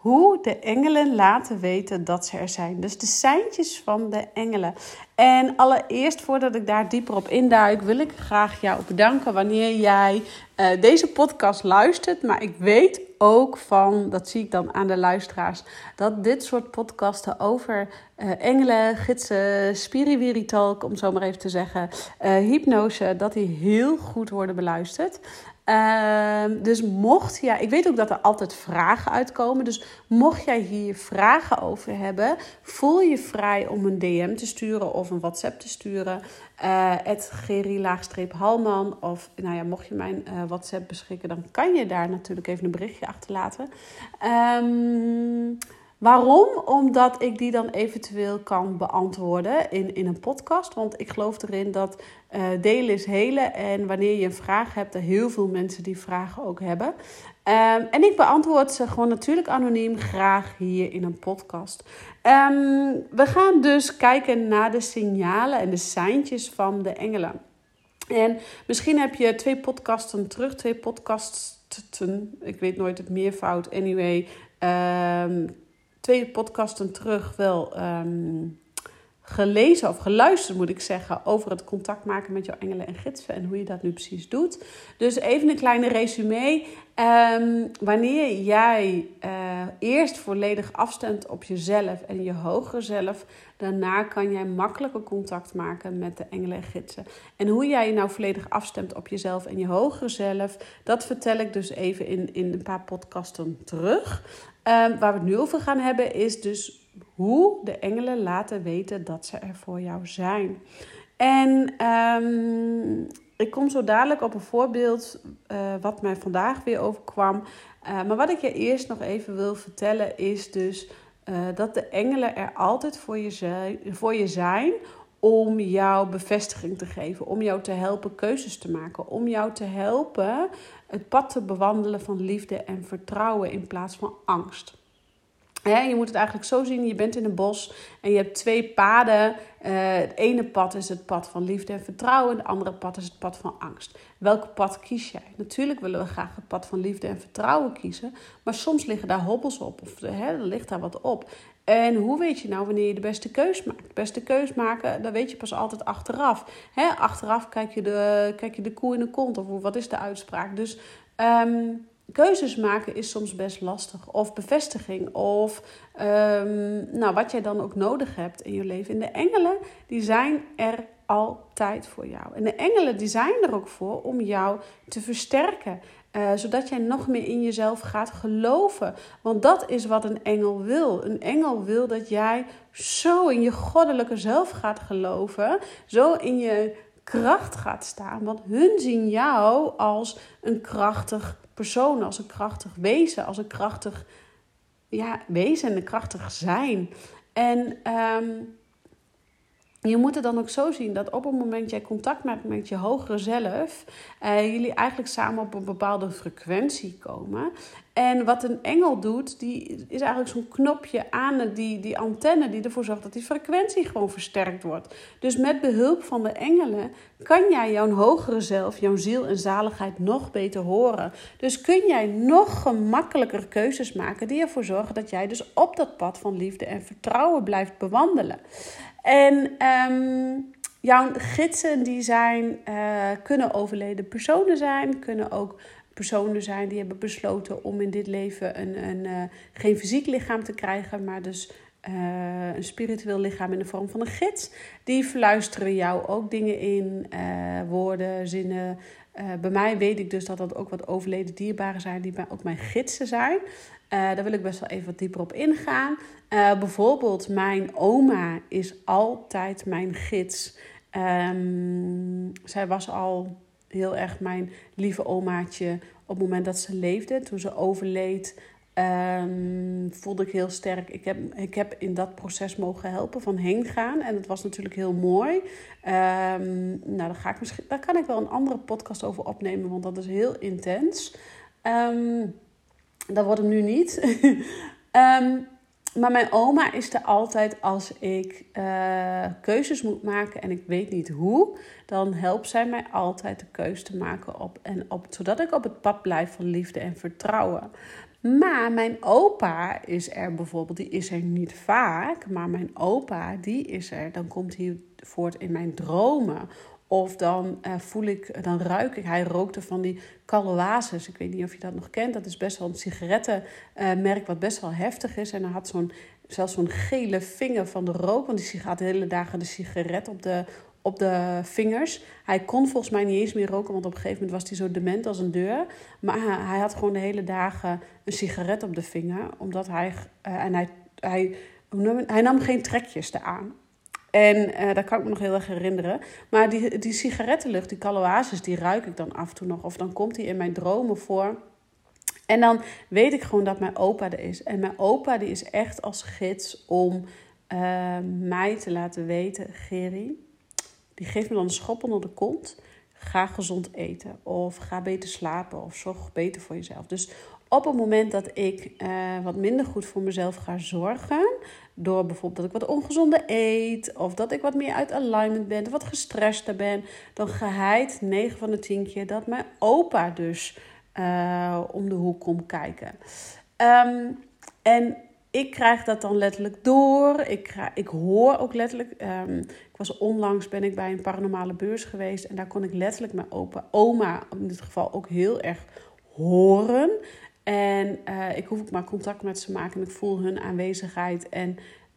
hoe de engelen laten weten dat ze er zijn. Dus de seintjes van de engelen. En allereerst, voordat ik daar dieper op induik, wil ik graag jou bedanken wanneer jij uh, deze podcast luistert. Maar ik weet ook van, dat zie ik dan aan de luisteraars, dat dit soort podcasten over uh, engelen, gidsen, spiriwiri-talk, om zo maar even te zeggen, uh, hypnose, dat die heel goed worden beluisterd. Uh, dus mocht ja, ik weet ook dat er altijd vragen uitkomen. Dus mocht jij hier vragen over hebben, voel je vrij om een DM te sturen of een WhatsApp te sturen. Uh, het halman Of nou ja, mocht je mijn uh, WhatsApp beschikken, dan kan je daar natuurlijk even een berichtje achterlaten. Um, Waarom? Omdat ik die dan eventueel kan beantwoorden in, in een podcast. Want ik geloof erin dat uh, delen is helen. En wanneer je een vraag hebt, er heel veel mensen die vragen ook hebben. Um, en ik beantwoord ze gewoon natuurlijk anoniem graag hier in een podcast. Um, we gaan dus kijken naar de signalen en de seintjes van de engelen. En misschien heb je twee podcasten terug, twee podcasts. Ik weet nooit het meervoud. Anyway, um, twee podcasten terug wel ehm, gelezen of geluisterd, moet ik zeggen, over het contact maken met jouw engelen en gidsen en hoe je dat nu precies doet. Dus even een kleine resume. Um, wanneer jij uh, eerst volledig afstemt op jezelf en je hogere zelf, daarna kan jij makkelijker contact maken met de engelen en gidsen. En hoe jij je nou volledig afstemt op jezelf en je hogere zelf, dat vertel ik dus even in, in een paar podcasten terug. Um, waar we het nu over gaan hebben is dus hoe de engelen laten weten dat ze er voor jou zijn. En um, ik kom zo dadelijk op een voorbeeld uh, wat mij vandaag weer overkwam. Uh, maar wat ik je eerst nog even wil vertellen is dus uh, dat de engelen er altijd voor je, zijn, voor je zijn om jou bevestiging te geven, om jou te helpen keuzes te maken, om jou te helpen het pad te bewandelen van liefde en vertrouwen in plaats van angst. Je moet het eigenlijk zo zien: je bent in een bos en je hebt twee paden. Uh, het ene pad is het pad van liefde en vertrouwen, het andere pad is het pad van angst. Welk pad kies jij? Natuurlijk willen we graag het pad van liefde en vertrouwen kiezen, maar soms liggen daar hobbels op of hè, er ligt daar wat op. En hoe weet je nou wanneer je de beste keus maakt? De beste keus maken, dat weet je pas altijd achteraf. Hè? Achteraf kijk je, de, kijk je de koe in de kont of wat is de uitspraak. Dus um, keuzes maken is soms best lastig. Of bevestiging. Of um, nou, wat jij dan ook nodig hebt in je leven. En de engelen, die zijn er altijd voor jou. En de engelen, die zijn er ook voor om jou te versterken. Uh, zodat jij nog meer in jezelf gaat geloven. Want dat is wat een engel wil. Een engel wil dat jij zo in je goddelijke zelf gaat geloven. Zo in je kracht gaat staan. Want hun zien jou als een krachtig persoon, als een krachtig wezen, als een krachtig ja, wezen en een krachtig zijn. En um, je moet het dan ook zo zien dat op het moment jij contact maakt met je hogere zelf, eh, jullie eigenlijk samen op een bepaalde frequentie komen. En wat een engel doet, die is eigenlijk zo'n knopje aan die, die antenne die ervoor zorgt dat die frequentie gewoon versterkt wordt. Dus met behulp van de engelen kan jij jouw hogere zelf, jouw ziel en zaligheid nog beter horen. Dus kun jij nog gemakkelijker keuzes maken die ervoor zorgen dat jij dus op dat pad van liefde en vertrouwen blijft bewandelen. En um, jouw gidsen die zijn, uh, kunnen overleden personen zijn, kunnen ook personen zijn die hebben besloten om in dit leven een, een, uh, geen fysiek lichaam te krijgen, maar dus uh, een spiritueel lichaam in de vorm van een gids. Die fluisteren jou ook dingen in, woorden, zinnen. bij mij weet ik dus dat dat ook wat overleden dierbaren zijn, die ook mijn gidsen zijn. Daar wil ik best wel even wat dieper op ingaan. bijvoorbeeld, mijn oma is altijd mijn gids. Um, zij was al heel erg mijn lieve omaatje op het moment dat ze leefde. Toen ze overleed, um, voelde ik heel sterk. Ik heb, ik heb in dat proces mogen helpen van heen gaan. En het was natuurlijk heel mooi. Um, nou, daar, ga ik misschien, daar kan ik wel een andere podcast over opnemen, want dat is heel intens. Um, dat wordt hem nu niet. Maar mijn oma is er altijd als ik uh, keuzes moet maken en ik weet niet hoe, dan helpt zij mij altijd de keuze te maken op en op, zodat ik op het pad blijf van liefde en vertrouwen. Maar mijn opa is er bijvoorbeeld, die is er niet vaak, maar mijn opa die is er, dan komt hij voort in mijn dromen of dan uh, voel ik, dan ruik ik, hij rookte van die Caloases. Ik weet niet of je dat nog kent. Dat is best wel een sigarettenmerk wat best wel heftig is. En hij had zo'n, zelfs zo'n gele vinger van de rook. Want die gaat de hele dagen de sigaret op de, op de vingers. Hij kon volgens mij niet eens meer roken, want op een gegeven moment was hij zo dement als een deur. Maar hij, had gewoon de hele dagen een sigaret op de vinger. Omdat hij, uh, en hij, hij, hij nam geen trekjes aan. En uh, dat kan ik me nog heel erg herinneren. Maar die, die sigarettenlucht, die caloases, die ruik ik dan af en toe nog. Of dan komt die in mijn dromen voor. En dan weet ik gewoon dat mijn opa er is. En mijn opa die is echt als gids om uh, mij te laten weten... Geri, die geeft me dan een schop onder de kont. Ga gezond eten. Of ga beter slapen. Of zorg beter voor jezelf. Dus op het moment dat ik uh, wat minder goed voor mezelf ga zorgen, door bijvoorbeeld dat ik wat ongezonde eet, of dat ik wat meer uit alignment ben, of wat gestrester ben, dan geheid 9 van de 10 keer dat mijn opa dus uh, om de hoek komt kijken. Um, en ik krijg dat dan letterlijk door. Ik, krijg, ik hoor ook letterlijk. Um, ik was onlangs ben ik bij een paranormale beurs geweest. En daar kon ik letterlijk mijn opa, oma in dit geval ook heel erg horen. En uh, ik hoef ook maar contact met ze te maken en ik voel hun aanwezigheid. En,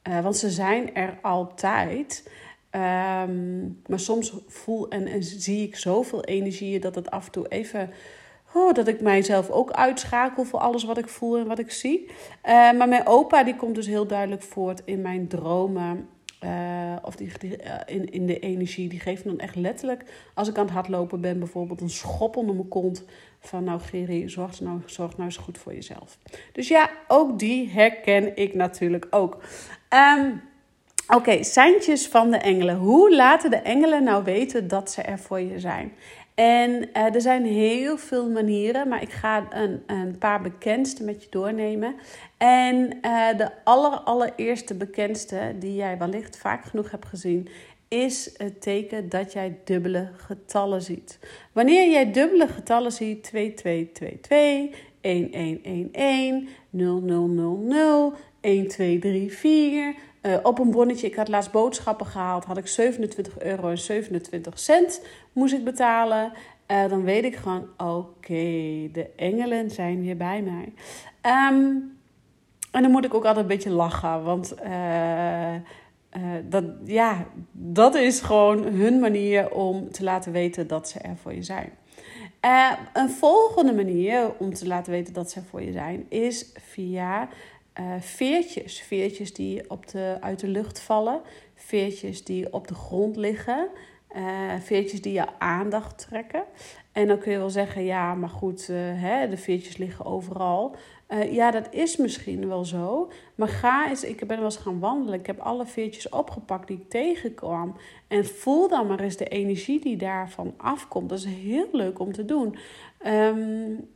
uh, want ze zijn er altijd. Um, maar soms voel en, en zie ik zoveel energieën dat het af en toe even. Oh, dat ik mijzelf ook uitschakel voor alles wat ik voel en wat ik zie. Uh, maar mijn opa die komt dus heel duidelijk voort in mijn dromen. Uh, of die, uh, in, in de energie. Die geeft me dan echt letterlijk, als ik aan het hardlopen ben, bijvoorbeeld een schop onder mijn kont. Van nou, Geri, zorg nou, zorg nou eens goed voor jezelf. Dus ja, ook die herken ik natuurlijk ook. Um, Oké, okay, seintjes van de engelen. Hoe laten de engelen nou weten dat ze er voor je zijn? En uh, er zijn heel veel manieren, maar ik ga een, een paar bekendste met je doornemen. En uh, de aller, allereerste bekendste, die jij wellicht vaak genoeg hebt gezien, is het teken dat jij dubbele getallen ziet. Wanneer jij dubbele getallen ziet, 2222, 1111, 0000, 1234. Uh, op een bonnetje, ik had laatst boodschappen gehaald, had ik 27 euro en 27 cent moest ik betalen. Uh, dan weet ik gewoon, oké, de engelen zijn weer bij mij. Um, en dan moet ik ook altijd een beetje lachen, want uh, dat, ja, dat is gewoon hun manier om te laten weten dat ze er voor je zijn. Een volgende manier om te laten weten dat ze er voor je zijn is via uh, veertjes. Veertjes die op de, uit de lucht vallen, veertjes die op de grond liggen, veertjes die je aandacht trekken. En dan kun je wel zeggen, ja, maar goed, hè, de veertjes liggen overal. Ja, dat is misschien wel zo. Maar ga eens, ik ben wel eens gaan wandelen. Ik heb alle veertjes opgepakt die ik tegenkwam. En voel dan maar eens de energie die daarvan afkomt. Dat is heel leuk om te doen. Um,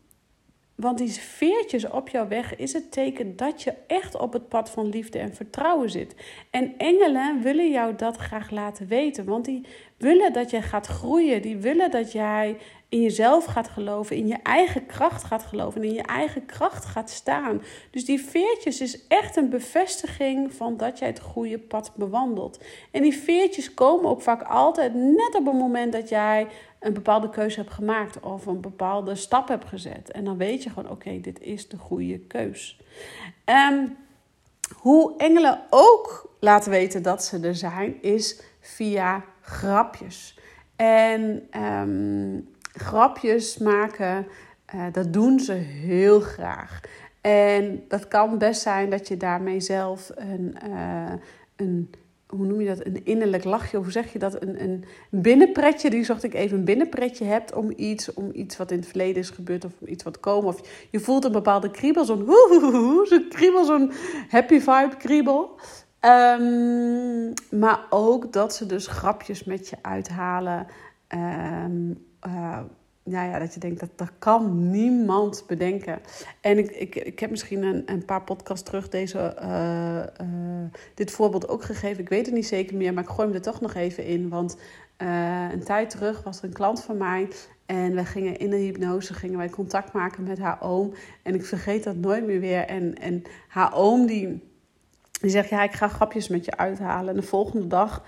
want die veertjes op jouw weg is het teken dat je echt op het pad van liefde en vertrouwen zit. En engelen willen jou dat graag laten weten. Want die willen dat jij gaat groeien. Die willen dat jij in jezelf gaat geloven, in je eigen kracht gaat geloven en in je eigen kracht gaat staan. Dus die veertjes is echt een bevestiging van dat jij het goede pad bewandelt. En die veertjes komen ook vaak altijd net op het moment dat jij een bepaalde keuze hebt gemaakt of een bepaalde stap hebt gezet. En dan weet je gewoon, oké, dit is de goede keus. Um, hoe engelen ook laten weten dat ze er zijn, is via grapjes. En um, grapjes maken, uh, dat doen ze heel graag. En dat kan best zijn dat je daarmee zelf een, uh, een hoe noem je dat, een innerlijk lachje, of hoe zeg je dat, een, een binnenpretje, die zocht ik even, een binnenpretje hebt om iets, om iets wat in het verleden is gebeurd of iets wat komen. Of je voelt een bepaalde kriebel, zo'n zo'n kriebel, zo'n happy vibe kriebel. Um, maar ook dat ze dus grapjes met je uithalen. Um, nou ja, dat je denkt dat dat kan niemand bedenken. En ik, ik, ik heb misschien een, een paar podcasts terug deze, uh, uh, dit voorbeeld ook gegeven. Ik weet het niet zeker meer, maar ik gooi hem er toch nog even in. Want een tijd terug was er een klant van mij. En we gingen in de hypnose gingen wij contact maken met haar oom. En ik vergeet dat nooit meer weer. En, en haar oom die, die zegt, ja, ik ga grapjes met je uithalen. En de volgende dag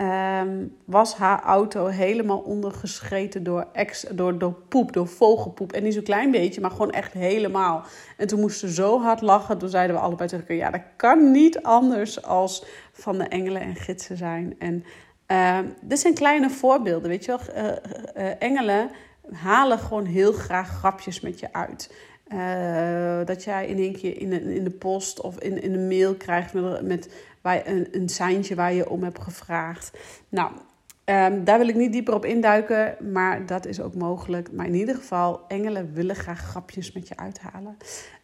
um, was haar auto helemaal ondergescheten door, ex, door, poep, door vogelpoep. En niet zo'n klein beetje, maar gewoon echt helemaal. En toen moesten ze zo hard lachen. Toen zeiden we allebei tegen elkaar, ja, dat kan niet anders als van de engelen en gidsen zijn. En uh, dit zijn kleine voorbeelden, weet je wel. Uh, uh, engelen halen gewoon heel graag grapjes met je uit. Uh, dat jij in één keer in de, in de post of in, in een mail krijgt met, met waar een, een seintje waar je om hebt gevraagd. Nou, um, daar wil ik niet dieper op induiken, maar dat is ook mogelijk. Maar in ieder geval, engelen willen graag grapjes met je uithalen.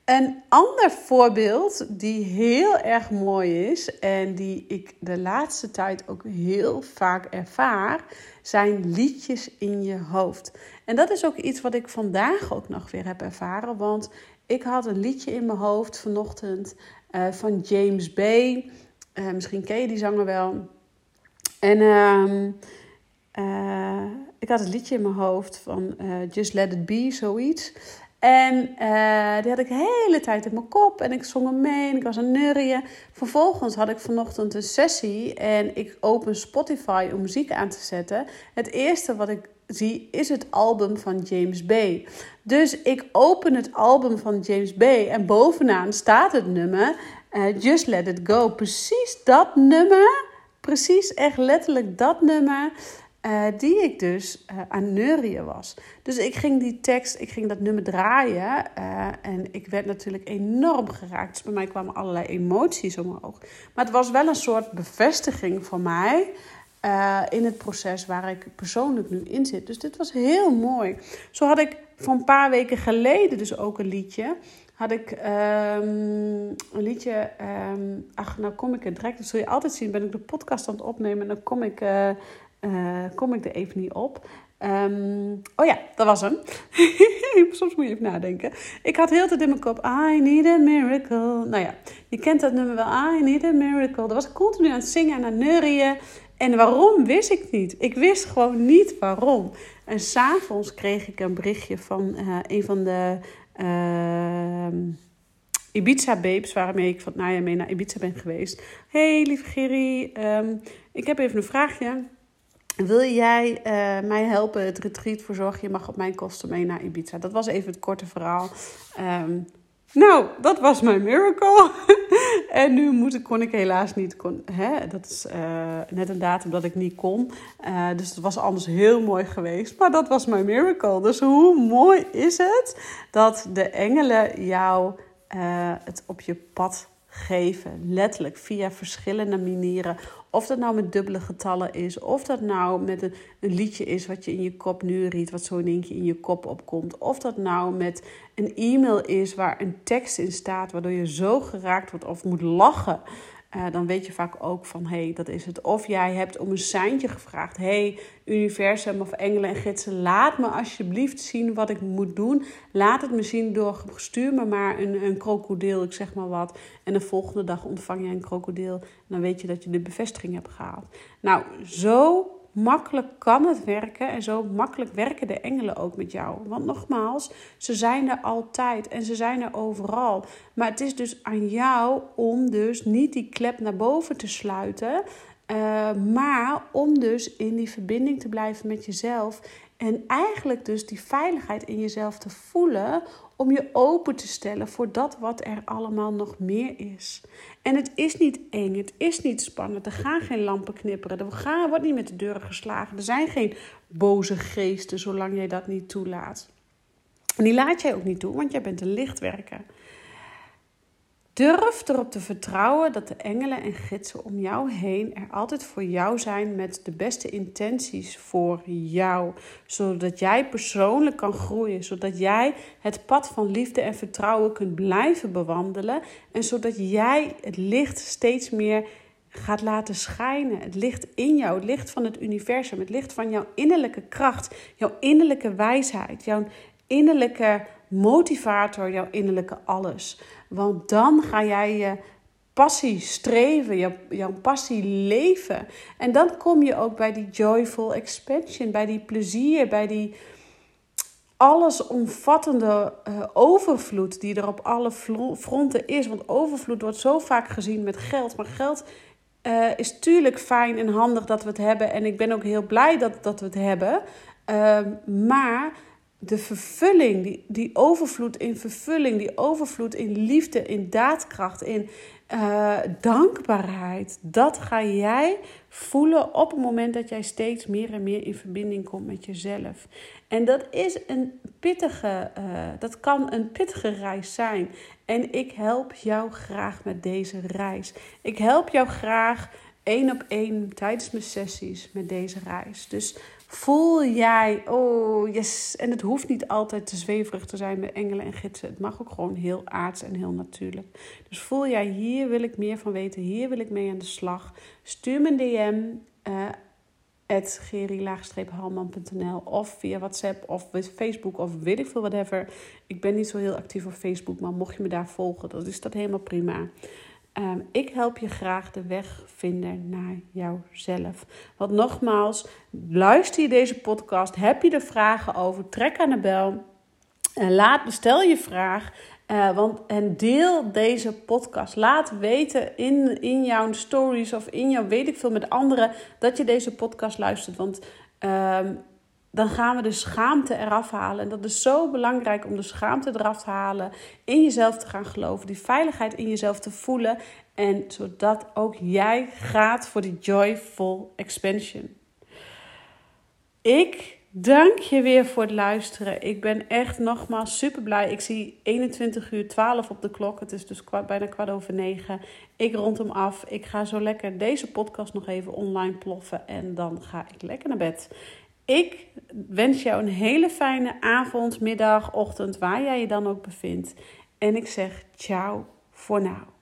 Een ander voorbeeld die heel erg mooi is en die ik de laatste tijd ook heel vaak ervaar, zijn liedjes in je hoofd. En dat is ook iets wat ik vandaag ook nog weer heb ervaren, want ik had een liedje in mijn hoofd vanochtend uh, van James Bay. Uh, misschien ken je die zanger wel. En uh, uh, ik had het liedje in mijn hoofd van Just Let It Be, zoiets. En die had ik hele tijd in mijn kop. En ik zong hem mee en ik was een neurien. Vervolgens had ik vanochtend een sessie en ik open Spotify om muziek aan te zetten. Het eerste wat ik zie is het album van James Bay. Dus ik open het album van James Bay en bovenaan staat het nummer uh, Just Let It Go. Precies dat nummer, precies echt letterlijk dat nummer. Uh, die ik dus uh, aan neurien was. Dus ik ging die tekst, ik ging dat nummer draaien. En ik werd natuurlijk enorm geraakt. Dus bij mij kwamen allerlei emoties omhoog. Maar het was wel een soort bevestiging voor mij. in het proces waar ik persoonlijk nu in zit. Dus dit was heel mooi. Zo had ik van een paar weken geleden dus ook een liedje had ik um, een liedje. Um, ach, nou kom ik er direct. Dat zul je altijd zien. Ben ik de podcast aan het opnemen en dan kom ik, uh, uh, kom ik er even niet op. Um, oh ja, dat was hem. Soms moet je even nadenken. Ik had heel tijd in mijn kop. I need a miracle. Nou ja, je kent dat nummer wel. I need a miracle. Dat was ik continu aan het zingen en aan het neurien. En waarom wist ik niet. Ik wist gewoon niet waarom. En s'avonds kreeg ik een berichtje van uh, een van de uh, Ibiza Babes, waarmee ik van het najaar mee naar Ibiza ben geweest. Hey, lieve Gerry, um, ik heb even een vraagje. Wil jij uh, mij helpen het retreat verzorgen? Je mag op mijn kosten mee naar Ibiza. Dat was even het korte verhaal. Um, nou, dat was mijn miracle. en nu moet kon ik helaas niet. Kon, hè, dat is uh, net een datum dat ik niet kon. Uh, dus het was anders heel mooi geweest. Maar dat was mijn miracle. Dus hoe mooi is het dat de engelen jou uh, het op je pad geven. Letterlijk via verschillende manieren. Of dat nou met dubbele getallen is. Of dat nou met een, een liedje is wat je in je kop nu riet. Wat zo keer in je kop opkomt. Of dat nou met een e-mail is waar een tekst in staat. Waardoor je zo geraakt wordt of moet lachen. Uh, dan weet je vaak ook van, hé, hey, dat is het. Of jij hebt om een seintje gevraagd. hey, universum of engelen en gidsen, laat me alsjeblieft zien wat ik moet doen. Laat het me zien door, stuur me maar een, een krokodil, ik zeg maar wat. En de volgende dag ontvang je een krokodil. En dan weet je dat je de bevestiging hebt gehaald. Nou, zo makkelijk kan het werken en zo makkelijk werken de engelen ook met jou. Want nogmaals, ze zijn er altijd en ze zijn er overal. Maar het is dus aan jou om dus niet die klep naar boven te sluiten. Uh, maar om dus in die verbinding te blijven met jezelf. En eigenlijk dus die veiligheid in jezelf te voelen. Om je open te stellen voor dat wat er allemaal nog meer is. En het is niet eng, het is niet spannend. Er gaan geen lampen knipperen. Er gaan, wordt niet met de deuren geslagen. Er zijn geen boze geesten zolang jij dat niet toelaat. En die laat jij ook niet toe, want jij bent een lichtwerker. Durf erop te vertrouwen dat de engelen en gidsen om jou heen er altijd voor jou zijn met de beste intenties voor jou. Zodat jij persoonlijk kan groeien. Zodat jij het pad van liefde en vertrouwen kunt blijven bewandelen. En zodat jij het licht steeds meer gaat laten schijnen. Het licht in jou, het licht van het universum, het licht van jouw innerlijke kracht, jouw innerlijke wijsheid, jouw innerlijke motivator, jouw innerlijke alles. Want dan ga jij je passie streven, jouw, jouw passie leven. En dan kom je ook bij die joyful expansion, bij die plezier, bij die allesomvattende uh, overvloed die er op alle fronten is. Want overvloed wordt zo vaak gezien met geld. Maar geld uh, is tuurlijk fijn en handig dat we het hebben. En ik ben ook heel blij dat, dat we het hebben. Uh, maar de vervulling, die, die overvloed in vervulling, die overvloed in liefde, in daadkracht, in uh, dankbaarheid, dat ga jij voelen op het moment dat jij steeds meer en meer in verbinding komt met jezelf. En dat is een pittige, uh, dat kan een pittige reis zijn. En ik help jou graag met deze reis. Ik help jou graag één op één tijdens mijn sessies met deze reis. Dus Voel jij, oh yes, en het hoeft niet altijd te zweverig te zijn met engelen en gidsen. Het mag ook gewoon heel aards en heel natuurlijk. Dus voel jij, hier wil ik meer van weten, hier wil ik mee aan de slag. Stuur me een DM, uh, geri-halman.nl of via WhatsApp of Facebook of weet ik veel, whatever. Ik ben niet zo heel actief op Facebook, maar mocht je me daar volgen, dan is dat helemaal prima. Ehm, ik help je graag de weg vinden naar jouzelf. Want nogmaals, luister je deze podcast, heb je er vragen over, trek aan de bel. En laat, stel je vraag. Uh, want, en deel deze podcast. Laat weten in, in jouw stories of in jouw weet ik veel met anderen dat je deze podcast luistert. Want um, dan gaan we de schaamte eraf halen. En dat is zo belangrijk om de schaamte eraf te halen, in jezelf te gaan geloven, die veiligheid in jezelf te voelen. En zodat ook jij gaat voor die joyful expansion. Ik dank je weer voor het luisteren. Ik ben echt nogmaals super blij. Ik zie 21 uur 12 op de klok. Het is dus bijna kwart over negen. Ik rond hem af. Ik ga zo lekker deze podcast nog even online ploffen. En dan ga ik lekker naar bed. Ik wens jou een hele fijne avond, middag, ochtend, waar jij je dan ook bevindt. En ik zeg ciao voor nu.